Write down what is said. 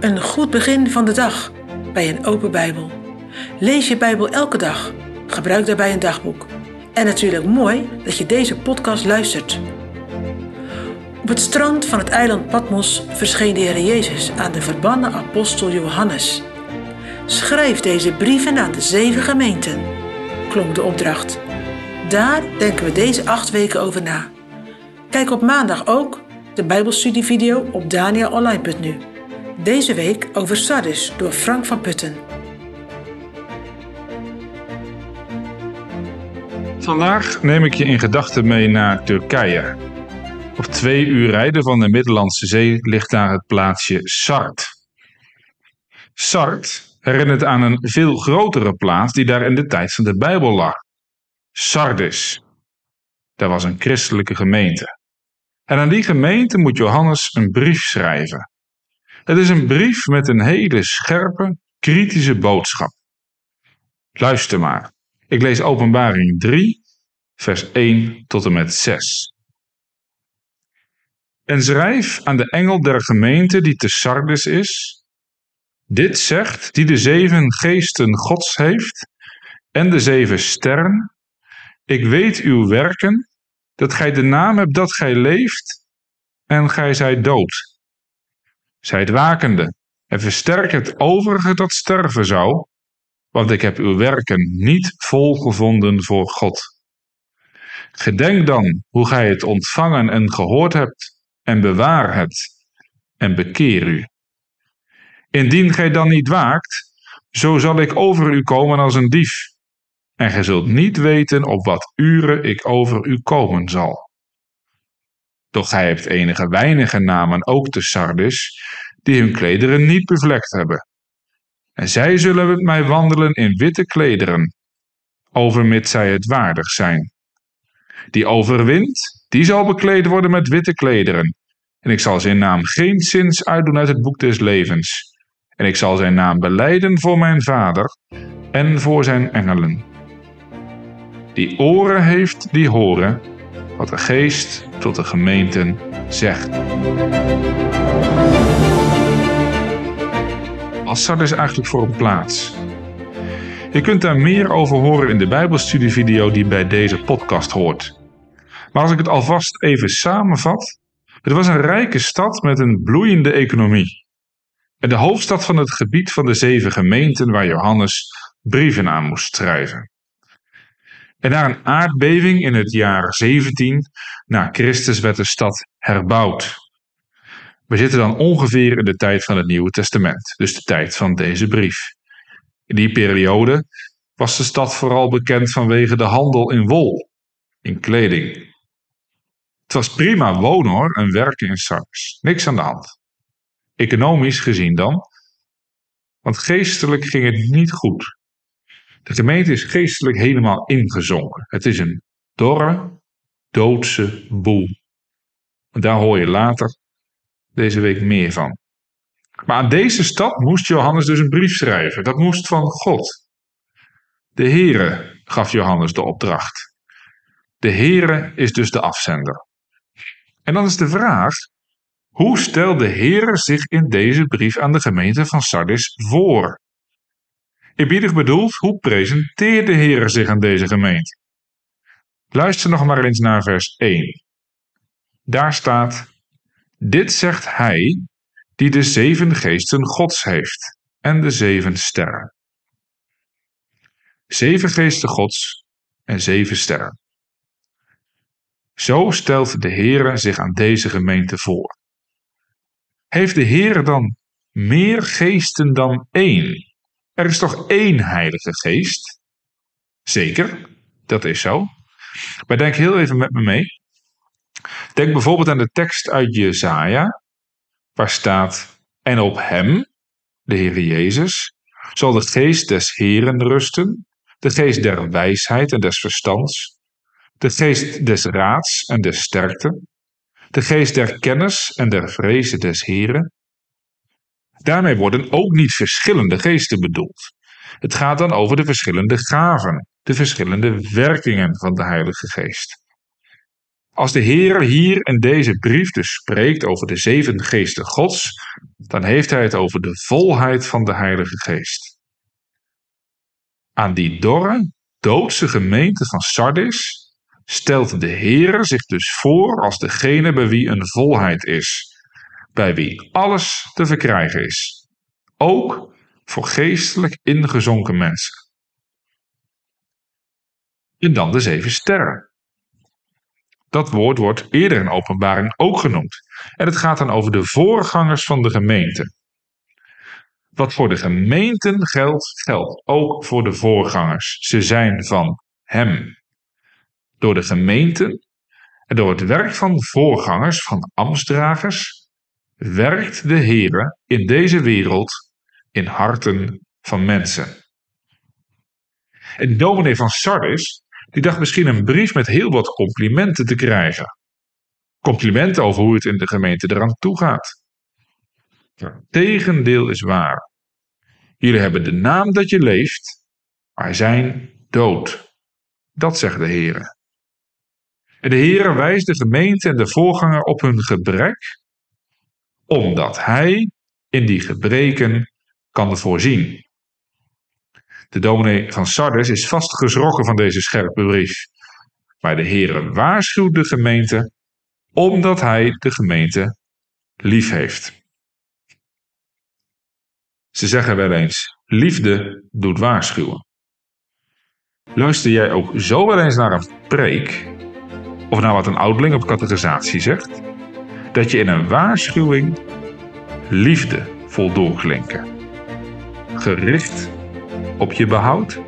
Een goed begin van de dag bij een open Bijbel. Lees je Bijbel elke dag. Gebruik daarbij een dagboek. En natuurlijk mooi dat je deze podcast luistert. Op het strand van het eiland Patmos verscheen de Heer Jezus aan de verbannen apostel Johannes. Schrijf deze brieven aan de zeven gemeenten, klonk de opdracht. Daar denken we deze acht weken over na. Kijk op maandag ook de Bijbelstudievideo op danielonline.nu. Deze week over Sardis door Frank van Putten. Vandaag neem ik je in gedachten mee naar Turkije. Op twee uur rijden van de Middellandse Zee ligt daar het plaatsje Sart. Sart herinnert aan een veel grotere plaats die daar in de tijd van de Bijbel lag. Sardis. Daar was een christelijke gemeente. En aan die gemeente moet Johannes een brief schrijven. Het is een brief met een hele scherpe, kritische boodschap. Luister maar. Ik lees Openbaring 3, vers 1 tot en met 6. En schrijf aan de engel der gemeente die te Sardes is. Dit zegt die de zeven geesten Gods heeft en de zeven sterren. Ik weet uw werken, dat gij de naam hebt dat gij leeft en gij zijt dood. Zijt wakende en versterk het overige dat sterven zou, want ik heb uw werken niet volgevonden voor God. Gedenk dan hoe gij het ontvangen en gehoord hebt, en bewaar het, en bekeer u. Indien gij dan niet waakt, zo zal ik over u komen als een dief, en gij zult niet weten op wat uren ik over u komen zal. Doch gij hebt enige weinige namen ook te Sardis, die hun klederen niet bevlekt hebben. En zij zullen met mij wandelen in witte klederen, overmits zij het waardig zijn. Die overwint, die zal bekleed worden met witte klederen. En ik zal zijn naam geen zins uitdoen uit het boek des levens. En ik zal zijn naam beleiden voor mijn vader en voor zijn engelen. Die oren heeft, die horen wat de geest tot de gemeenten zegt. Assad is eigenlijk voor een plaats. Je kunt daar meer over horen in de Bijbelstudievideo die bij deze podcast hoort. Maar als ik het alvast even samenvat, het was een rijke stad met een bloeiende economie. En de hoofdstad van het gebied van de zeven gemeenten waar Johannes brieven aan moest schrijven. En na een aardbeving in het jaar 17 na Christus werd de stad herbouwd. We zitten dan ongeveer in de tijd van het Nieuwe Testament, dus de tijd van deze brief. In die periode was de stad vooral bekend vanwege de handel in wol, in kleding. Het was prima wonen en werken in Sardis, niks aan de hand. Economisch gezien dan, want geestelijk ging het niet goed. De gemeente is geestelijk helemaal ingezonken. Het is een dorre, doodse boel. En daar hoor je later deze week meer van. Maar aan deze stad moest Johannes dus een brief schrijven. Dat moest van God. De Heere gaf Johannes de opdracht. De Heere is dus de afzender. En dan is de vraag: hoe stelt de Heere zich in deze brief aan de gemeente van Sardis voor? Eerbiedig bedoeld, hoe presenteert de Heere zich aan deze gemeente? Luister nog maar eens naar vers 1. Daar staat: dit zegt hij die de zeven geesten Gods heeft en de zeven sterren. Zeven geesten Gods en zeven sterren. Zo stelt de Heere zich aan deze gemeente voor. Heeft de Heere dan meer geesten dan één? Er is toch één Heilige Geest? Zeker, dat is zo. Maar denk heel even met me mee. Denk bijvoorbeeld aan de tekst uit Jesaja, waar staat: En op hem, de Heer Jezus, zal de geest des Heren rusten, de geest der wijsheid en des verstands, de geest des raads en des sterkte, de geest der kennis en der vrezen des Heren. Daarmee worden ook niet verschillende geesten bedoeld. Het gaat dan over de verschillende gaven, de verschillende werkingen van de Heilige Geest. als de Heer hier in deze brief dus spreekt over de zeven geesten Gods, dan heeft hij het over de volheid van de Heilige Geest. Aan die dorre, doodse gemeente van Sardis stelt de Heer zich dus voor als degene bij wie een volheid is, bij wie alles te verkrijgen is, ook voor geestelijk ingezonken mensen. En dan de zeven sterren. Dat woord wordt eerder in openbaring ook genoemd. En het gaat dan over de voorgangers van de gemeente. Wat voor de gemeenten geldt, geldt ook voor de voorgangers. Ze zijn van Hem. Door de gemeenten en door het werk van voorgangers, van ambtsdragers, werkt de Heer in deze wereld in harten van mensen. En dominee van Sardis die dacht misschien een brief met heel wat complimenten te krijgen. Complimenten over hoe het in de gemeente eraan toe gaat. Tegendeel is waar. Jullie hebben de naam dat je leeft, maar zijn dood. Dat zegt de Heer. En de Heer wijst de gemeente en de voorganger op hun gebrek, omdat Hij in die gebreken kan voorzien. De dominee van Sardes is vast geschrokken van deze scherpe brief. Maar de Heere waarschuwt de gemeente omdat hij de gemeente lief heeft. Ze zeggen wel eens: liefde doet waarschuwen. Luister jij ook zo wel eens naar een preek, of naar wat een ouderling op categorisatie zegt, dat je in een waarschuwing liefde vol doorklinken, gericht op je behoud